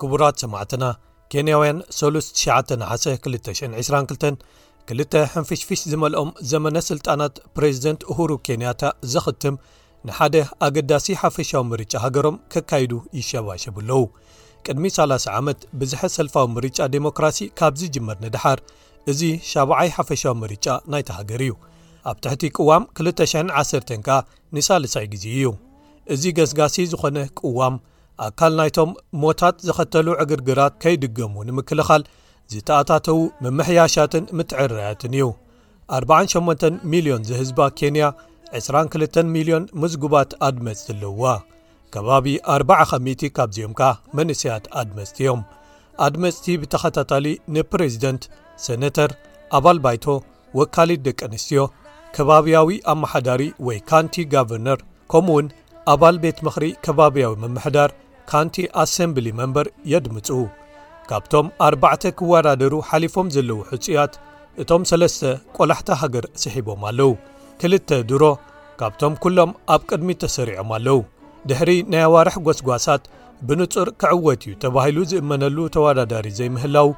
ክቡራት ሰማዕትና ኬንያውያን ሰሉስ ትሽተ ንሓሰ 222 ክልተ ሕንፍሽፍሽ ዝመልኦም ዘመነ ስልጣናት ፕሬዚደንት እሁሩ ኬንያታ ዘኽትም ንሓደ ኣገዳሲ ሓፈሻዊ ምርጫ ሃገሮም ከካይዱ ይሸባሸቡ ኣለዉ። ቅድሚ ሰላሳ ዓመት ብዝሐ ሰልፋዊ ምርጫ ደሞክራሲ ካብ ዝጅመር ንደሓር እዚ ሻብዓይ ሓፈሻዊ ምርጫ ናይታ ሃገር እዩ። ኣብ ትሕቲ ቅዋም ክልተ ሽሕን ዓሰርተን ከኣ ንሳልሳይ ግዜ እዩ። እዚ ገስጋሲ ዝኾነ ቅዋም ኣካል ናይቶም ሞታት ዘኸተሉ ዕግርግራት ከይድገሙ ንምክልኻል ዝተኣታተዉ ምምሕያሻትን ምትዕርራያትን እዩ። ኣርባዓን ሸሞንተን ሚልዮን ዝህዝባ ኬንያ ዕስራን ክልተን ሚልዮን ምዝጉባት ኣድመጽቲ ኣለዉዋ ከባቢ ኣርባዓ ካብ ሚእቲ ካብዚኦም ከኣ መንእሰያት ኣድመጽቲ እዮም ኣድመጽቲ ብተኸታታሊ ንፕሬዚደንት ሰነተር ኣባል ባይቶ ወካሊት ደቂ ኣንስትዮ ከባብያዊ ኣመሓዳሪ ወይ ካንቲ ጋቨርነር ከምኡ እውን ኣባል ቤት ምኽሪ ከባብያዊ ምምሕዳር ካንቲ ኣሰምብሊ መንበር የድምጹ። ካብቶም ኣርባዕተ ክወዳደሩ ሓሊፎም ዘለዉ ሕጹያት እቶም ሰለስተ ቆላሕታ ሃገር ስሒቦም ኣለዉ። ክልተ ድሮ ካብቶም ኩሎም ኣብ ቅድሚት ተሰሪዖም ኣለዉ። ድሕሪ ናይ ኣዋርሕ ጎስጓሳት ብንጹር ክዕወት'ዩ ተባሂሉ ዝእመነሉ ተወዳዳሪ ዘይምህላዉ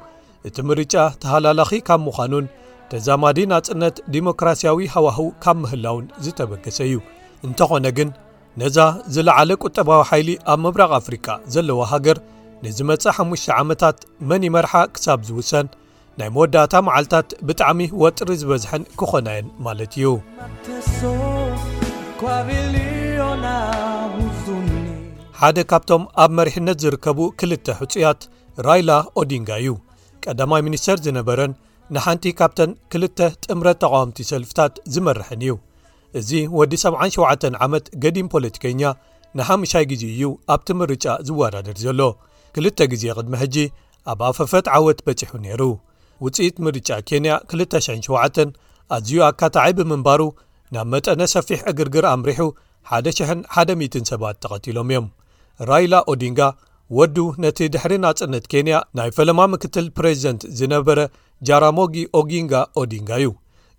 እቲ ምርጫ ተሃላላኺ ካብ ምዃኑን ተዛማዲ ናጽነት ዲሞክራስያዊ ሃዋህው ካብ ምህላዉን ዝተበገሰ'ዩ። እንተኾነ ግን ነዛ ዝለዓለ ቁጠባዊ ሓይሊ ኣብ ምብራቕ ኣፍሪቃ ዘለዋ ሃገር ንዝመጽእ ሓሙሽተ ዓመታት መን ይመርሓ ክሳብ ዝውሰን ናይ መወዳእታ መዓልትታት ብጣዕሚ ወጥሪ ዝበዝሐን ክኾና እየን ማለት እዩ። ሓደ ካብቶም ኣብ መሪሕነት ዝርከቡ ክልተ ሕጹያት ራይላ ኦዲንጋ እዩ ቀዳማይ ሚኒስተር ዝነበረን ንሓንቲ ካብተን ክልተ ጥምረት ተቓዋምቲ ሰልፍታት ዝመርሐን እዩ እዚ ወዲ ሰብዓን ሸውዓተን ዓመት ገዲም ፖለቲከኛ ንሓምሻይ ግዜ እዩ ኣብቲ ምርጫ ዝወዳደር ዘሎ ክልተ ግዜ ቅድሚ ሕጂ ኣብ ኣፈፈት ዓወት በጺሑ ነይሩ ውጽኢት ምርጫ ኬንያ 207 ኣዝዩ ኣካታዓይ ብምንባሩ ናብ መጠነ ሰፊሕ ዕግርግር ኣምሪሑ 10100 ሰባት ተቐቲሎም እዮም ራይላ ኦዲንጋ ወዱ ነቲ ድሕሪ ናጽነት ኬንያ ናይ ፈለማ ምክትል ፕሬዚደንት ዝነበረ ጃራሞጊ ኦጊንጋ ኦዲንጋ እዩ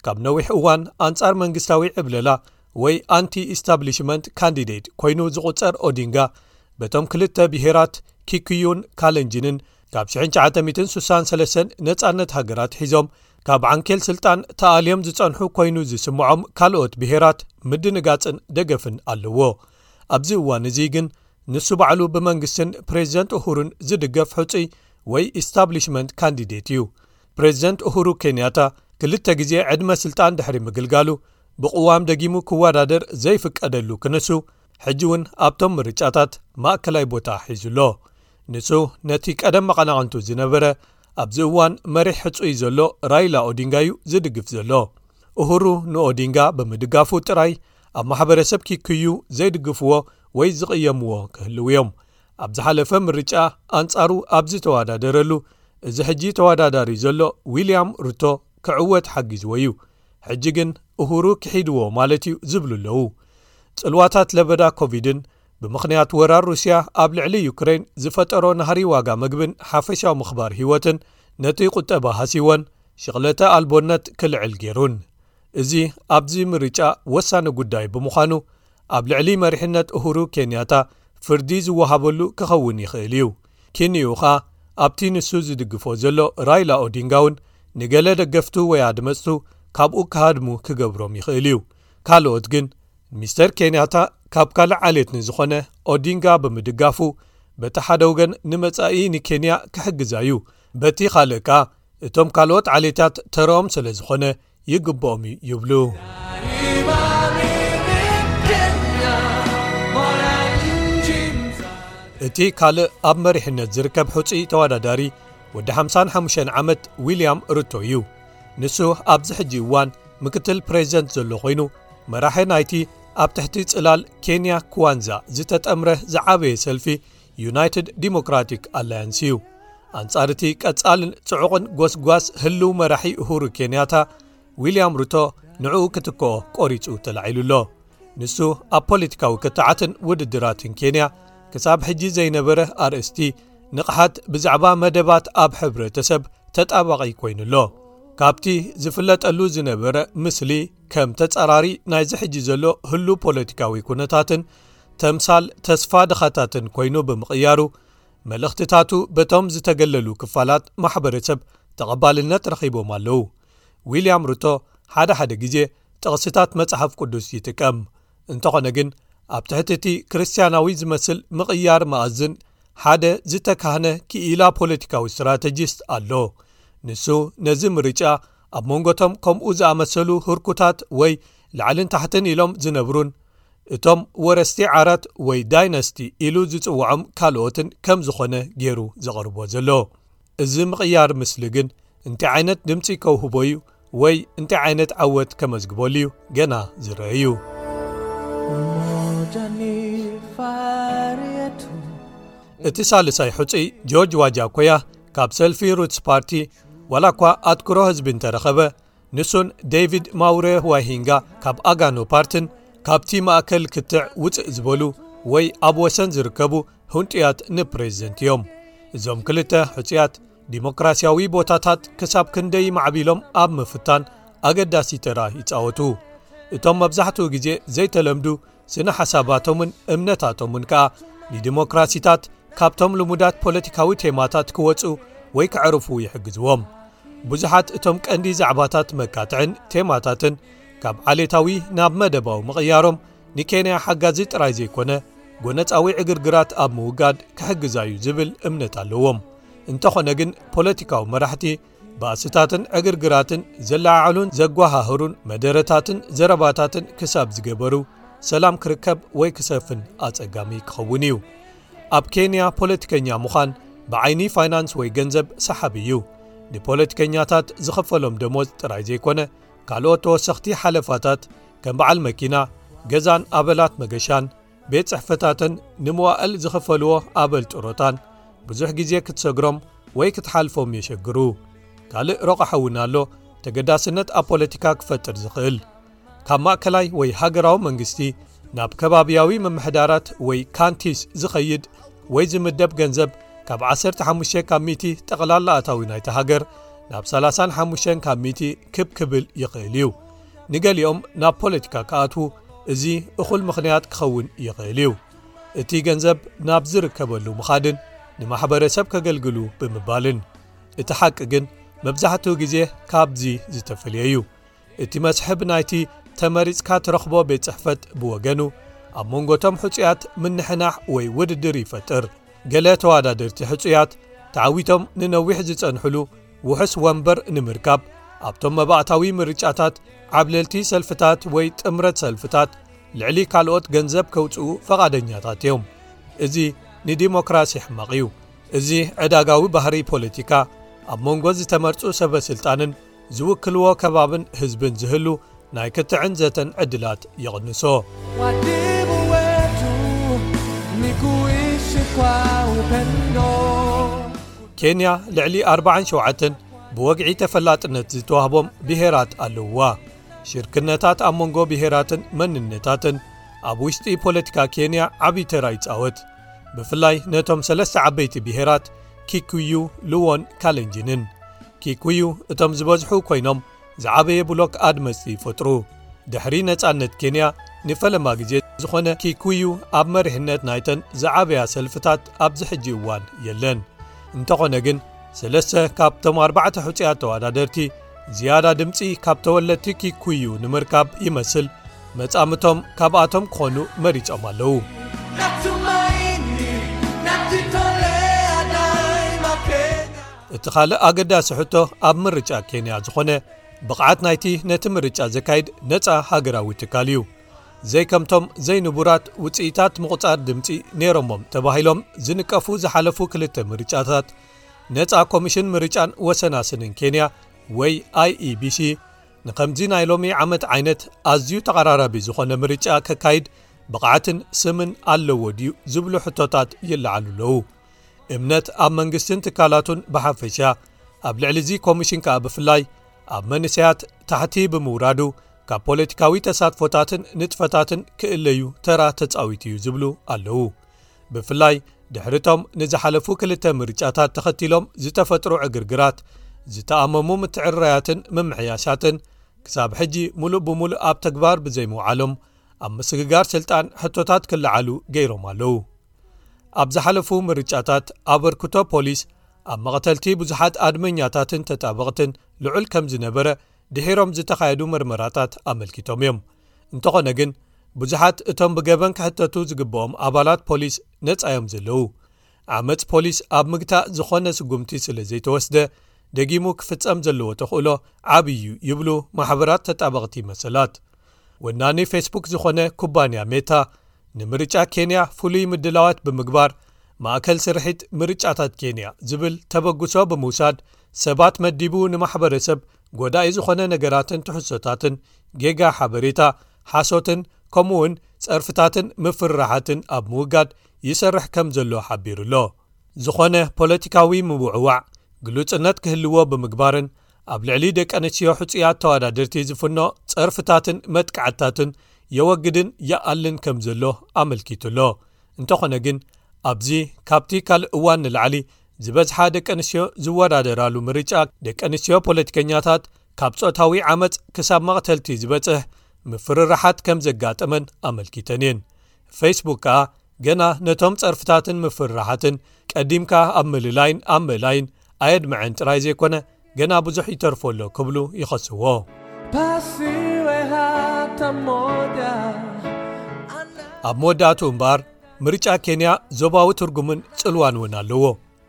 ካብ ነዊሕ እዋን ኣንጻር መንግስታዊ ዕብለላ ወይ ኣንቲ ኢስታብሊሽመንት ካንዲዴት ኮይኑ ዝቝጸር ኦዲንጋ፣ በቶም ክልተ ብሄራት ኪኩዩን ካለንጂንን ካብ 1963 ነጻነት ሃገር ኣትሒዞም ካብ ዓንኬል ስልጣን ተኣልዮም ዝጸንሑ ኮይኑ ዝስምዖም ካልኦት ብሄራት ምድንጋጽን ደገፍን ኣለዎ። ኣብዚ እዋን እዚ ግን ንሱ ባዕሉ ብመንግስትን ፕሬዚደንት ኡሁሩን ዝድገፍ ሕጹይ ወይ ኢስታብሊሽመንት ካንዲዴት እዩ። ፕሬዚደንት ኡሁሩ ኬንያታ ክልተ ግዜ ዕድመ ስልጣን ድሕሪ ምግልጋሉ ብቕዋም ደጊሙ ክወዳደር ዘይፍቀደሉ ክንሱ ሕጂ እውን ኣብቶም ምርጫታት ማእከላይ ቦታ ሒዙ ኣሎ ንሱ ነቲ ቀደም መቐናቕንቱ ዝነበረ ኣብዚ እዋን መሪሕ ሕፁይ ዘሎ ራይላ ኦዲንጋ እዩ ዝድግፍ ዘሎ እሁሩ ንኦዲንጋ ብምድጋፉ ጥራይ ኣብ ማሕበረሰብ ኪክዩ ዘይድግፍዎ ወይ ዝቕየምዎ ክህልው እዮም ኣብ ዝሓለፈ ምርጫ ኣንጻሩ ኣብ ዝተዋዳደረሉ እዚ ሕጂ ተዋዳዳሪ ዘሎ ዊልያም ሩቶ ክዕወት ሓጊዝዎ እዩ ሕጂ ግን እሁሩ ክሒድዎ ማለት እዩ ዝብሉ ኣለዉ ጽልዋታት ለበዳ ኮቪድን ብምኽንያት ወራር ሩስያ ኣብ ልዕሊ ዩክሬን ዝፈጠሮ ናህሪ ዋጋ መግብን ሓፈሻዊ ምኽባር ህይወትን ነቲ ቁጠባ ሃሲዎን ሽቕለተ ኣልቦነት ክልዕል ገይሩን እዚ ኣብዚ ምርጫ ወሳኒ ጉዳይ ብምዃኑ ኣብ ልዕሊ መሪሕነት እሁሩ ኬንያታ ፍርዲ ዝወሃበሉ ክኸውን ይኽእል እዩ ኪንኡ ኸኣ ኣብቲ ንሱ ዝድግፎ ዘሎ ራይላ ኦዲንጋ እውን ንገለ ደገፍቱ ወይ ኣድመጽቱ ካብኡ ክሃድሙ ክገብሮም ይኽእል እዩ ካልኦት ግን ሚስተር ኬንያታ ካብ ካልእ ዓሌት ንዝኾነ ኦዲንጋ ብምድጋፉ በቲ ሓደ ወገን ንመጻኢ ንኬንያ ክሕግዛ እዩ በቲ ካልእ ከኣ እቶም ካልኦት ዓሌታት ተረኦም ስለ ዝኾነ ይግብኦም እዩ ይብሉ። እቲ ካልእ ኣብ መሪሕነት ዝርከብ ሕፁ ተወዳዳሪ ወዲ 55 ዓመት ዊልያም ርቶ እዩ ንሱ ኣብዚ ሕጂ እዋን ምክትል ፕሬዚደንት ዘሎ ኮይኑ መራሒ ናይቲ ኣብ ትሕቲ ጽላል ኬንያ ክዋንዛ ዝተጠምረ ዝዓበየ ሰልፊ ዩናይትድ ዲሞክራቲክ ኣላያንስ እዩ ኣንጻር እቲ ቀጻልን ጽዑቕን ጎስጓስ ህልው መራሒ እሁሩ ኬንያታ ዊልያም ሩቶ ንዕኡ ክትከኦ ቆሪጹ ተላዒሉ ኣሎ ንሱ ኣብ ፖለቲካዊ ክትዓትን ውድድራትን ኬንያ ክሳብ ሕጂ ዘይነበረ ኣርእስቲ ንቕሓት ብዛዕባ መደባት ኣብ ሕብረተሰብ ተጣባቒ ኮይኑ ኣሎ ካብቲ ዝፍለጠሉ ዝነበረ ምስሊ ከም ተጻራሪ ናይዚ ሕጂ ዘሎ ህሉ ፖለቲካዊ ኩነታትን ተምሳል ተስፋ ድኻታትን ኰይኑ ብምቕያሩ፣ መልእኽትታቱ በቶም ዝተገለሉ ክፋላት ማሕበረሰብ ተቐባልነት ረኺቦም ኣለዉ። ዊልያም ሩቶ ሓደ ሓደ ግዜ ጥቕስታት መጽሓፍ ቅዱስ ይጥቀም፣ እንተዀነ ግን ኣብ ትሕቲ እቲ ክርስትያናዊ ዝመስል ምቕያር መኣዝን ሓደ ዝተካህነ ክኢላ ፖለቲካዊ ስትራተጂስት ኣሎ፣ ንሱ ነዚ ምርጫ ኣብ መንጎ'ቶም ከምኡ ዝኣመሰሉ ህርኩታት ወይ ላዕልን ታሕትን ኢሎም ዝነብሩን እቶም ወረስቲ ዓራት ወይ ዳይነስቲ ኢሉ ዝጽውዖም ካልኦትን ከም ዝኾነ ጌሩ ዘቕርቦ ዘሎ። እዚ ምቕያር ምስሊ ግን እንታይ ዓይነት ድምጺ ከውህቦ'ዩ ወይ እንታይ ዓይነት ዓወት ከመዝግበሉ'ዩ ገና ዝረኣ'ዩ። እቲ ሳልሳይ ሕጹይ ጆርጅ ዋጃኮያ ካብ ሰልፊ ሩትስ ፓርቲ ዋላኳ ኣትኩሮ ህዝቢ እንተረኸበ ንሱን ደቪድ ማውረ ዋሂንጋ ካብ ኣጋኖ ፓርትን ካብቲ ማእከል ክትዕ ውፅእ ዝበሉ ወይ ኣብ ወሰን ዝርከቡ ህንጡያት ንፕሬዚደንት እዮም እዞም ክልተ ሕፁያት ዲሞክራሲያዊ ቦታታት ክሳብ ክንደይ ማዕቢሎም ኣብ ምፍታን ኣገዳሲ ተራ ይፃወቱ እቶም መብዛሕትኡ ግዜ ዘይተለምዱ ስነ ሓሳባቶምን እምነታቶምን ከኣ ንዲሞክራሲታት ካብቶም ልሙዳት ፖለቲካዊ ቴማታት ክወጹ ወይ ከዕርፉ ይሕግዝዎም ብዙሓት እቶም ቀንዲ ዛዕባታት መካትዕን ቴማታትን ካብ ዓሌታዊ ናብ መደባዊ ምቕያሮም ንኬንያ ሓጋዚ ጥራይ ዘይኮነ ጎነፃዊ ዕግርግራት ኣብ ምውጋድ ክሕግዛዩ ዝብል እምነት ኣለዎም እንተኾነ ግን ፖለቲካዊ መራሕቲ ባእስታትን ዕግርግራትን ዘለዓዕሉን ዘጓሃህሩን መደረታትን ዘረባታትን ክሳብ ዝገበሩ ሰላም ክርከብ ወይ ክሰፍን ኣጸጋሚ ክኸውን እዩ ኣብ ኬንያ ፖለቲከኛ ምዃን ብዓይኒ ፋይናንስ ወይ ገንዘብ ሰሓብ እዩ ንፖለቲከኛታት ዝኽፈሎም ደሞዝ ጥራይ ዘይኮነ ካልኦት ተወሰኽቲ ሓለፋታት ከም በዓል መኪና ገዛን ኣበላት መገሻን ቤት ጽሕፈታተን ንመዋእል ዝኸፈልዎ ኣበል ጥሮታን ብዙሕ ግዜ ክትሰግሮም ወይ ክትሓልፎም የሸግሩ ካልእ ረቛሕውን ኣሎ ተገዳስነት ኣብ ፖለቲካ ክፈጥር ዝኽእል ካብ ማእከላይ ወይ ሃገራዊ መንግስቲ ናብ ከባብያዊ ምምሕዳራት ወይ ካንቲስ ዝኸይድ ወይ ዝምደብ ገንዘብ ካብ 15 ካብ ሚቲ ጠቕላላ ኣታዊ ናይቲ ሃገር ናብ 35 ካብ ሚቲ ክብ ክብል ይኽእል እዩ ንገሊኦም ናብ ፖለቲካ ክኣትዉ እዚ እኹል ምኽንያት ክኸውን ይኽእል እዩ እቲ ገንዘብ ናብ ዝርከበሉ ምኻድን ንማሕበረሰብ ከገልግሉ ብምባልን እቲ ሓቂ ግን መብዛሕትኡ ግዜ ካብዚ ዝተፈልየ እዩ እቲ መስሕብ ናይቲ ተመሪጽካ ትረኽቦ ቤት ጽሕፈት ብወገኑ ኣብ መንጎቶም ሕጹያት ምንሕናሕ ወይ ውድድር ይፈጥር ገለ ተዋዳድርቲ ሕጹያት ተዓዊቶም ንነዊሕ ዝጸንሕሉ ውሑስ ወንበር ንምርካብ ኣብቶም መባእታዊ ምርጫታት ዓብለልቲ ሰልፍታት ወይ ጥምረት ሰልፍታት ልዕሊ ካልኦት ገንዘብ ከውጽኡ ፈቓደኛታት እዮም እዚ ንዲሞክራሲ ሕመቕ እዩ እዚ ዕዳጋዊ ባህሪ ፖለቲካ ኣብ መንጎ ዝተመርጹ ሰበስልጣንን ዝውክልዎ ከባብን ህዝብን ዝህሉ ናይ ክትዕን ዘተን ዕድላት ይቕንሶ። ኬንያ ልዕሊ ኣርባዓን ሸውዓተን ብወግዒ ተፈላጥነት ዝተዋህቦም ብሄራት ኣለዉዋ። ሽርክነታት ኣብ መንጎ ብሄራትን መንነታትን ኣብ ውሽጢ ፖለቲካ ኬንያ ዓብዪ ተራ ይጻወት ብፍላይ ነቶም ሰለስተ ዓበይቲ ብሄራት ኪክውዩ ልዎን ካለንጂንን ኪክውዩ እቶም ዝበዝሑ ኮይኖም ዝዓበየ ብሎክ ኣድመጽቲ ይፈጥሩ። ድሕሪ ነጻነት ኬንያ ንፈለማ ግዜ ዝኾነ ኪኩዩ ኣብ መሪሕነት ናይተን ዝዓበያ ሰልፍታት ኣብዚ ሕጂ እዋን የለን። እንተኾነ ግን ሰለስተ ካብቶም ኣርባዕተ ሕጹያት ተወዳደርቲ ዝያዳ ድምጺ ካብ ተወለድቲ ኪኩዩ ንምርካብ ይመስል መጻምቶም ካብኣቶም ክኾኑ መሪጾም ኣለዉ። እቲ ካልእ ኣገዳሲ ሕቶ ኣብ ምርጫ ኬንያ ዝኾነ ብቕዓት ናይቲ ነቲ ምርጫ ዘካይድ ነፃ ሃገራዊ ትካል እዩ ዘይከምቶም ዘይንቡራት ውፅኢታት ምቝፃር ድምፂ ነይሮሞም ተባሂሎም ዝንቀፉ ዝሓለፉ ክልተ ምርጫታት ነፃ ኮሚሽን ምርጫን ወሰናስንን ኬንያ ወይ iebc ንከምዚ ናይ ሎሚ ዓመት ዓይነት ኣዝዩ ተቐራራቢ ዝኾነ ምርጫ ከካይድ ብቕዓትን ስምን ኣለዎ ድዩ ዝብሉ ሕቶታት ይለዓሉ ኣለዉ እምነት ኣብ መንግስትን ትካላቱን ብሓፈሻ ኣብ ልዕሊ እዚ ኮሚሽን ከኣ ብፍላይ ኣብ መንሰያት ታሕቲ ብምውራዱ ካብ ፖለቲካዊ ተሳትፎታትን ንጥፈታትን ክእለዩ ተራ ተጻዊት እዩ ዝብሉ ኣለዉ ብፍላይ ድሕሪቶም ንዝሓለፉ ክልተ ምርጫታት ተኸቲሎም ዝተፈጥሩ ዕግርግራት ዝተኣመሙ ምትዕርራያትን ምምሕያሻትን ክሳብ ሕጂ ሙሉእ ብምሉእ ኣብ ተግባር ብዘይምውዓሎም ኣብ ምስግጋር ስልጣን ሕቶታት ክለዓሉ ገይሮም ኣለዉ ኣብ ዝሓለፉ ምርጫታት ኣበርክቶ ፖሊስ ኣብ መቕተልቲ ብዙሓት ኣድመኛታትን ተጣበቕትን ልዑል ከም ዝነበረ ድሒሮም ዝተኻየዱ መርመራታት ኣመልኪቶም እዮም እንተኾነ ግን ብዙሓት እቶም ብገበን ክሕተቱ ዝግብኦም ኣባላት ፖሊስ ነፃዮም ዘለዉ ዓመፅ ፖሊስ ኣብ ምግታእ ዝኾነ ስጉምቲ ስለ ዘይተወስደ ደጊሙ ክፍፀም ዘለዎ ተኽእሎ ዓብዩ ይብሉ ማሕበራት ተጣበቕቲ መሰላት ወናኒ ፌስቡክ ዝዀነ ኩባንያ ሜታ ንምርጫ ኬንያ ፍሉይ ምድላዋት ብምግባር ማእከል ስርሒት ምርጫታት ኬንያ ዝብል ተበግሶ ብምውሳድ ሰባት መዲቡ ንማሕበረሰብ ጐዳኢ ዝዀነ ነገራትን ትሕዝቶታትን ጌጋ ሓበሬታ ሓሶትን ከምኡ'ውን ጸርፍታትን ምፍርራሓትን ኣብ ምውጋድ ይሰርሕ ከም ዘሎ ሓቢሩ'ሎ። ዝዀነ ፖለቲካዊ ምውዕዋዕ ግሉጽነት ክህልዎ ብምግባርን ኣብ ልዕሊ ደቂ ኣንስትዮ ሕጹያት ተዋዳድርቲ ዝፍኖ ጸርፍታትን መጥቃዕትታትን የወግድን ይኣልን ከም ዘሎ ኣመልኪቱ ኣሎ እንተኾነ ግን ኣብዚ ካብቲ ካልእ እዋን ንላዕሊ ዝበዝሓ ደቂ ኣንስትዮ ዝወዳደራሉ ምርጫ ደቂ ኣንስትዮ ፖለቲከኛታት ካብ ጾታዊ ዓመፅ ክሳብ መቕተልቲ ዝበፅሕ ምፍርራሓት ከም ዘጋጠመን ኣመልኪተን እየን ፌስቡክ ከኣ ገና ነቶም ጸርፍታትን ምፍርራሓትን ቀዲምካ ኣብ ምልላይን ኣብ ምእላይን ኣየድመዐን ጥራይ ዘይኮነ ገና ብዙሕ ይተርፎ ኣሎ ክብሉ ይኸስዎ ኣብ መወዳእቱ እምበኣር ምርጫ ኬንያ ዞባዊ ትርጉምን ጽልዋን እውን ኣለዎ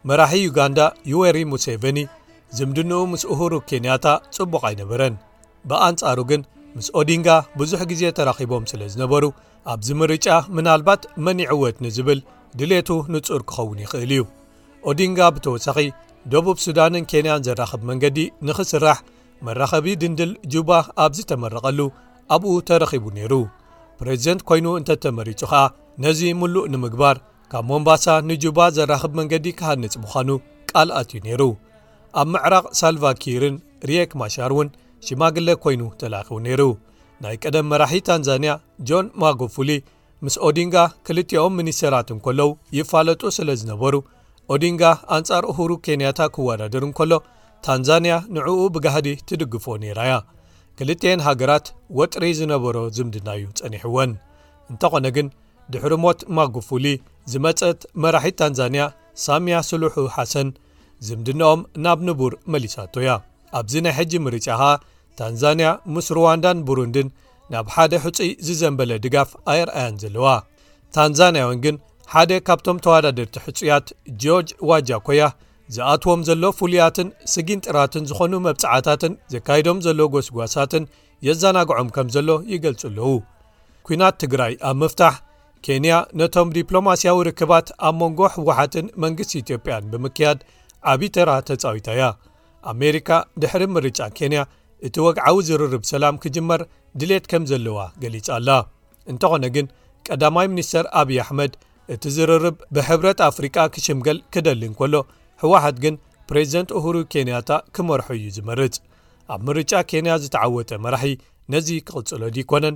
መራሒ ዩጋንዳ ዩወሪ ሙሴቨኒ ዝምድንኡ ምስ እሁሩ ኬንያታ ጽቡቕ ኣይነበረን ብኣንጻሩ ግን ምስ ኦዲንጋ ብዙሕ ግዜ ተራኺቦም ስለ ዝነበሩ ኣብዚ ምርጫ ምናልባት መን ይዕወት ንዝብል ድሌቱ ንጹር ክኸውን ይኽእል እዩ ኦዲንጋ ብተወሳኺ ደቡብ ሱዳንን ኬንያን ዘራኽብ መንገዲ ንኽስራሕ መራኸቢ ድንድል ጁባ ኣብ ዝተመረቐሉ ኣብኡ ተረኺቡ ነይሩ ፕሬዚደንት ኮይኑ እንተተመሪጹ ኸኣ ነዚ ምሉእ ንምግባር ካብ ሞምባሳ ንጁባ ዘራኽብ መንገዲ ክሃንጽ ምዃኑ ቃል ኣትዩ ነይሩ ኣብ ምዕራቕ ሳልቫ ኪርን ርክ ማሻር እውን ሽማግለ ኮይኑ ተላኪቡ ነይሩ ናይ ቀደም መራሒ ታንዛንያ ጆን ማጎፉሊ ምስ ኦዲንጋ ክልቲኦም ሚኒስተራት እንከለዉ ይፋለጡ ስለ ዝነበሩ ኦዲንጋ ኣንጻር እሁሩ ኬንያታ ክወዳደር እንከሎ ታንዛንያ ንዕኡ ብጋህዲ ትድግፎ ነይራ እያ ክልተኤን ሃገራት ወጥሪ ዝነበሮ ዝምድና እዩ ጸኒሕወን እንተኾነ ግን ድሕሪ ሞት ማጉፉሊ ዝመጸት መራሒት ታንዛንያ ሳምያ ስሉሑ ሓሰን ዝምድናኦም ናብ ንቡር መሊሳቶ እያ። ኣብዚ ናይ ሕጂ ምርጫ ከኣ ታንዛንያ ምስ ሩዋንዳን ቡሩንድን ናብ ሓደ ሕጹይ ዝዘንበለ ድጋፍ ኣየርኣያን ዘለዋ። ታንዛንያውያን ግን ሓደ ካብቶም ተዋዳደርቲ ሕጹያት ጂዮርጅ ዋጃኮያ ዝኣትዎም ዘሎ ፍሉያትን ስጊንጢራትን ዝኾኑ መብጽዓታትን ዘካይዶም ዘሎ ጎስጓሳትን የዘናግዖም ከምዘሎ ይገልጹ ኣለዉ። ኲናት ትግራይ ኣብ ምፍታሕ ኬንያ ነቶም ዲፕሎማስያዊ ርክባት ኣብ መንጎ ህወሓትን መንግስቲ ኢትዮጵያን ብምክያድ ዓብዪ ተራ ተፃዊታ እያ ኣሜሪካ ድሕሪ ምርጫ ኬንያ እቲ ወግዓዊ ዝርርብ ሰላም ክጅመር ድሌት ከም ዘለዋ ገሊጻ ኣላ እንተኾነ ግን ቀዳማይ ሚኒስተር ኣብዪ ኣሕመድ እቲ ዝርርብ ብሕብረት ኣፍሪቃ ክሽምገል ክደሊ እንከሎ ህወሓት ግን ፕሬዚደንት እሁሩ ኬንያታ ክመርሑ እዩ ዝመርፅ ኣብ ምርጫ ኬንያ ዝተዓወተ መራሒ ነዚ ክቕጽሎ ድይኮነን